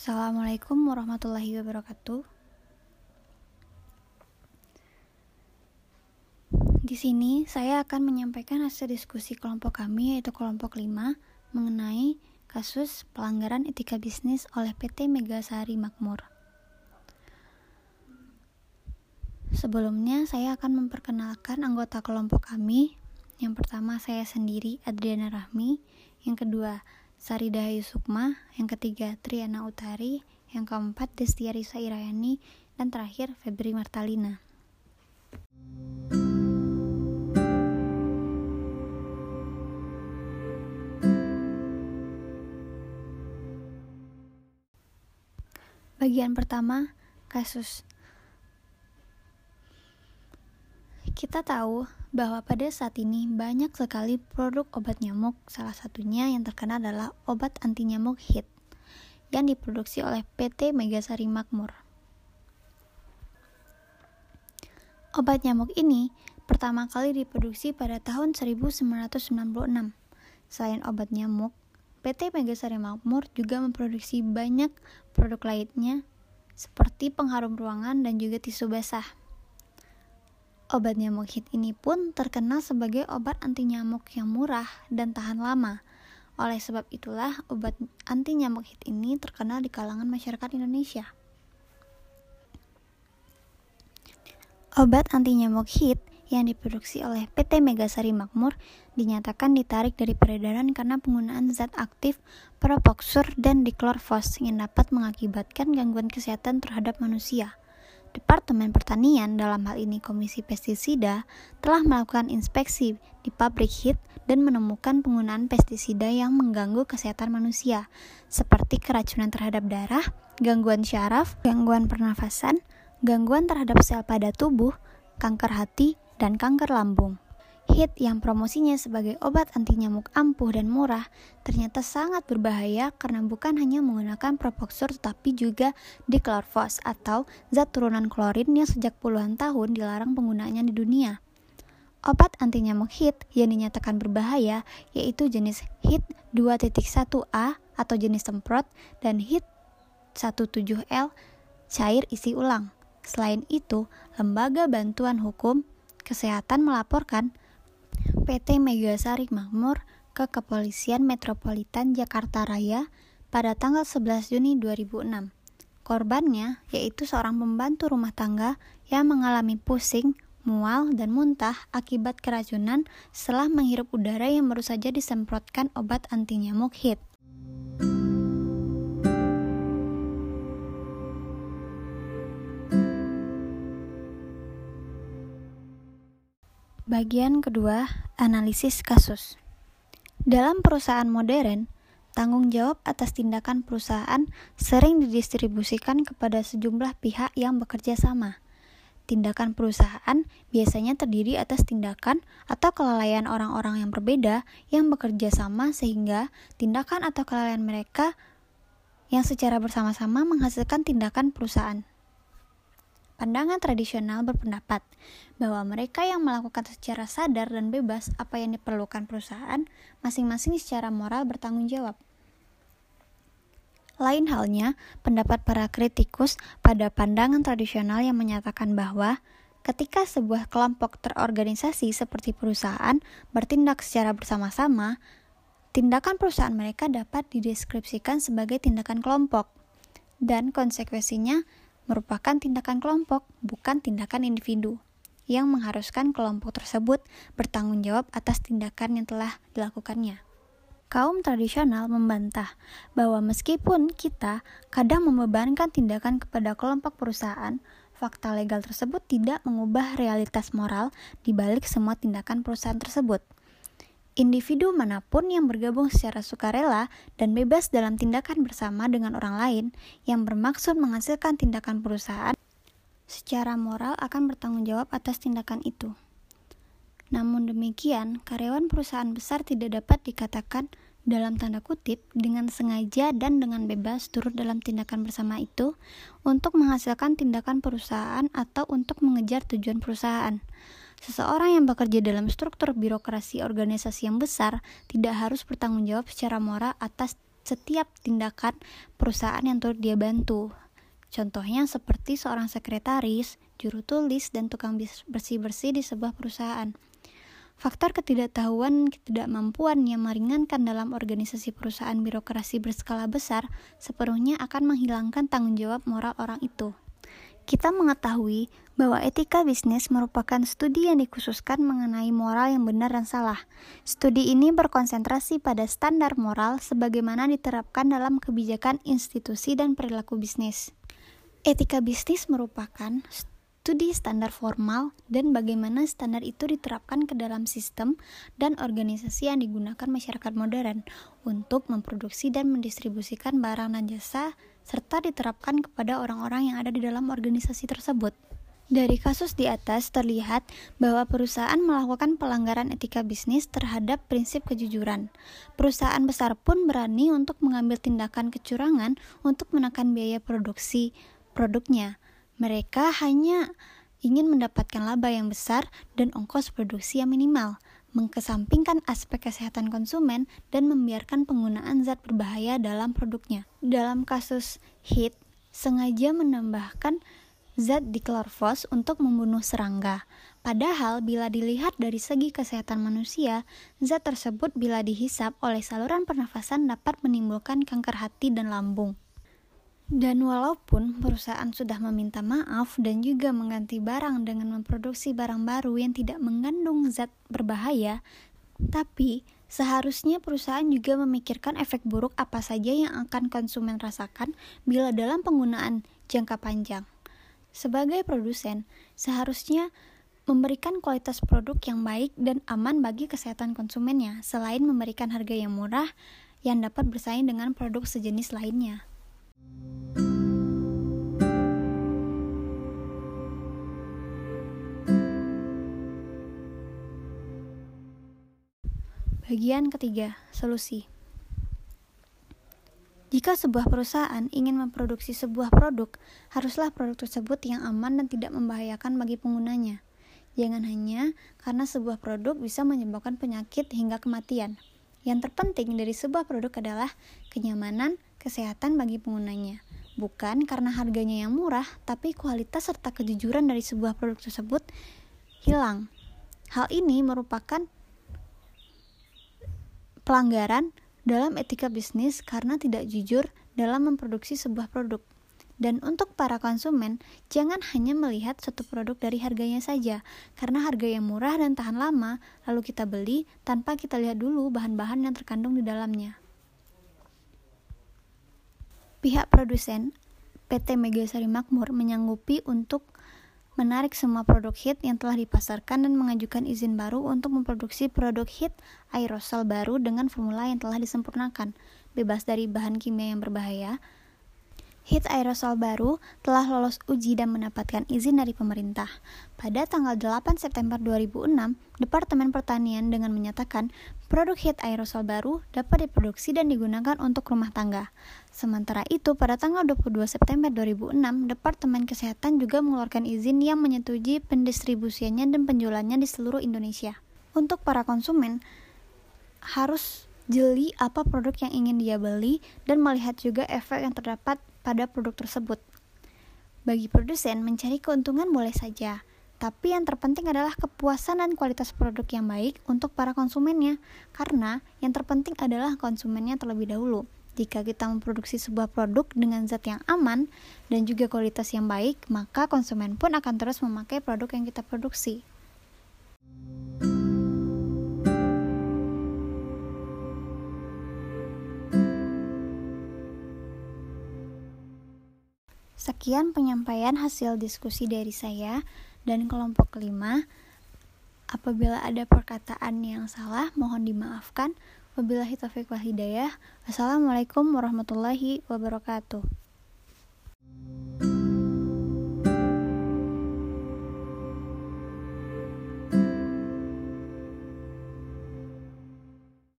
Assalamualaikum warahmatullahi wabarakatuh. Di sini saya akan menyampaikan hasil diskusi kelompok kami yaitu kelompok 5 mengenai kasus pelanggaran etika bisnis oleh PT Megasari Makmur. Sebelumnya saya akan memperkenalkan anggota kelompok kami. Yang pertama saya sendiri Adriana Rahmi, yang kedua Sari Dahayu Sukma, yang ketiga Triana Utari, yang keempat Destia Risa Irayani, dan terakhir Febri Martalina. Bagian pertama, kasus. Kita tahu bahwa pada saat ini banyak sekali produk obat nyamuk, salah satunya yang terkenal adalah obat anti nyamuk HIT yang diproduksi oleh PT Megasari Makmur. Obat nyamuk ini pertama kali diproduksi pada tahun 1996. Selain obat nyamuk, PT Megasari Makmur juga memproduksi banyak produk lainnya seperti pengharum ruangan dan juga tisu basah. Obat nyamuk hit ini pun terkenal sebagai obat anti nyamuk yang murah dan tahan lama. Oleh sebab itulah, obat anti nyamuk hit ini terkenal di kalangan masyarakat Indonesia. Obat anti nyamuk hit yang diproduksi oleh PT Megasari Makmur dinyatakan ditarik dari peredaran karena penggunaan zat aktif propoxur dan diklorvos yang dapat mengakibatkan gangguan kesehatan terhadap manusia. Departemen Pertanian, dalam hal ini Komisi Pestisida, telah melakukan inspeksi di pabrik HIT dan menemukan penggunaan pestisida yang mengganggu kesehatan manusia, seperti keracunan terhadap darah, gangguan syaraf, gangguan pernafasan, gangguan terhadap sel pada tubuh, kanker hati, dan kanker lambung. HIT yang promosinya sebagai obat anti nyamuk ampuh dan murah ternyata sangat berbahaya karena bukan hanya menggunakan propoxur tetapi juga diklorvos atau zat turunan klorin yang sejak puluhan tahun dilarang penggunaannya di dunia. Obat anti nyamuk HIT yang dinyatakan berbahaya yaitu jenis HIT 2.1A atau jenis semprot dan HIT 17L cair isi ulang. Selain itu, Lembaga Bantuan Hukum Kesehatan melaporkan PT Megasari Makmur ke Kepolisian Metropolitan Jakarta Raya pada tanggal 11 Juni 2006. Korbannya yaitu seorang pembantu rumah tangga yang mengalami pusing, mual, dan muntah akibat keracunan setelah menghirup udara yang baru saja disemprotkan obat anti nyamuk HIT. Bagian kedua, analisis kasus. Dalam perusahaan modern, tanggung jawab atas tindakan perusahaan sering didistribusikan kepada sejumlah pihak yang bekerja sama. Tindakan perusahaan biasanya terdiri atas tindakan atau kelalaian orang-orang yang berbeda yang bekerja sama sehingga tindakan atau kelalaian mereka yang secara bersama-sama menghasilkan tindakan perusahaan. Pandangan tradisional berpendapat bahwa mereka yang melakukan secara sadar dan bebas apa yang diperlukan perusahaan, masing-masing secara moral bertanggung jawab. Lain halnya, pendapat para kritikus pada pandangan tradisional yang menyatakan bahwa ketika sebuah kelompok terorganisasi seperti perusahaan bertindak secara bersama-sama, tindakan perusahaan mereka dapat dideskripsikan sebagai tindakan kelompok, dan konsekuensinya merupakan tindakan kelompok, bukan tindakan individu, yang mengharuskan kelompok tersebut bertanggung jawab atas tindakan yang telah dilakukannya. Kaum tradisional membantah bahwa meskipun kita kadang membebankan tindakan kepada kelompok perusahaan, fakta legal tersebut tidak mengubah realitas moral di balik semua tindakan perusahaan tersebut. Individu mana pun yang bergabung secara sukarela dan bebas dalam tindakan bersama dengan orang lain yang bermaksud menghasilkan tindakan perusahaan secara moral akan bertanggung jawab atas tindakan itu. Namun demikian, karyawan perusahaan besar tidak dapat dikatakan dalam tanda kutip dengan sengaja dan dengan bebas turut dalam tindakan bersama itu untuk menghasilkan tindakan perusahaan atau untuk mengejar tujuan perusahaan. Seseorang yang bekerja dalam struktur birokrasi organisasi yang besar tidak harus bertanggung jawab secara moral atas setiap tindakan perusahaan yang turut dia bantu. Contohnya seperti seorang sekretaris, juru tulis, dan tukang bersih-bersih di sebuah perusahaan. Faktor ketidaktahuan ketidakmampuan yang meringankan dalam organisasi perusahaan birokrasi berskala besar sepenuhnya akan menghilangkan tanggung jawab moral orang itu. Kita mengetahui bahwa etika bisnis merupakan studi yang dikhususkan mengenai moral yang benar dan salah. Studi ini berkonsentrasi pada standar moral sebagaimana diterapkan dalam kebijakan institusi dan perilaku bisnis. Etika bisnis merupakan studi standar formal dan bagaimana standar itu diterapkan ke dalam sistem dan organisasi yang digunakan masyarakat modern untuk memproduksi dan mendistribusikan barang dan jasa serta diterapkan kepada orang-orang yang ada di dalam organisasi tersebut. Dari kasus di atas terlihat bahwa perusahaan melakukan pelanggaran etika bisnis terhadap prinsip kejujuran. Perusahaan besar pun berani untuk mengambil tindakan kecurangan untuk menekan biaya produksi produknya. Mereka hanya ingin mendapatkan laba yang besar dan ongkos produksi yang minimal, mengkesampingkan aspek kesehatan konsumen dan membiarkan penggunaan zat berbahaya dalam produknya. Dalam kasus HIT, sengaja menambahkan zat diklorfos untuk membunuh serangga. Padahal bila dilihat dari segi kesehatan manusia, zat tersebut bila dihisap oleh saluran pernafasan dapat menimbulkan kanker hati dan lambung. Dan walaupun perusahaan sudah meminta maaf dan juga mengganti barang dengan memproduksi barang baru yang tidak mengandung zat berbahaya, tapi seharusnya perusahaan juga memikirkan efek buruk apa saja yang akan konsumen rasakan bila dalam penggunaan jangka panjang. Sebagai produsen, seharusnya memberikan kualitas produk yang baik dan aman bagi kesehatan konsumennya, selain memberikan harga yang murah yang dapat bersaing dengan produk sejenis lainnya. Bagian ketiga, solusi. Jika sebuah perusahaan ingin memproduksi sebuah produk, haruslah produk tersebut yang aman dan tidak membahayakan bagi penggunanya. Jangan hanya karena sebuah produk bisa menyebabkan penyakit hingga kematian. Yang terpenting dari sebuah produk adalah kenyamanan, kesehatan bagi penggunanya. Bukan karena harganya yang murah, tapi kualitas serta kejujuran dari sebuah produk tersebut hilang. Hal ini merupakan pelanggaran dalam etika bisnis karena tidak jujur dalam memproduksi sebuah produk. Dan untuk para konsumen, jangan hanya melihat satu produk dari harganya saja, karena harga yang murah dan tahan lama, lalu kita beli tanpa kita lihat dulu bahan-bahan yang terkandung di dalamnya. Pihak produsen PT Megasari Makmur menyanggupi untuk menarik semua produk hit yang telah dipasarkan dan mengajukan izin baru untuk memproduksi produk hit aerosol baru dengan formula yang telah disempurnakan, bebas dari bahan kimia yang berbahaya, Hit aerosol baru telah lolos uji dan mendapatkan izin dari pemerintah. Pada tanggal 8 September 2006, Departemen Pertanian dengan menyatakan produk hit aerosol baru dapat diproduksi dan digunakan untuk rumah tangga. Sementara itu, pada tanggal 22 September 2006, Departemen Kesehatan juga mengeluarkan izin yang menyetujui pendistribusiannya dan penjualannya di seluruh Indonesia. Untuk para konsumen, harus jeli apa produk yang ingin dia beli dan melihat juga efek yang terdapat pada produk tersebut. Bagi produsen, mencari keuntungan boleh saja, tapi yang terpenting adalah kepuasan dan kualitas produk yang baik untuk para konsumennya, karena yang terpenting adalah konsumennya terlebih dahulu. Jika kita memproduksi sebuah produk dengan zat yang aman dan juga kualitas yang baik, maka konsumen pun akan terus memakai produk yang kita produksi. Sekian penyampaian hasil diskusi dari saya dan kelompok kelima. Apabila ada perkataan yang salah, mohon dimaafkan. Wabillahi taufiq wal hidayah. Wassalamualaikum warahmatullahi wabarakatuh.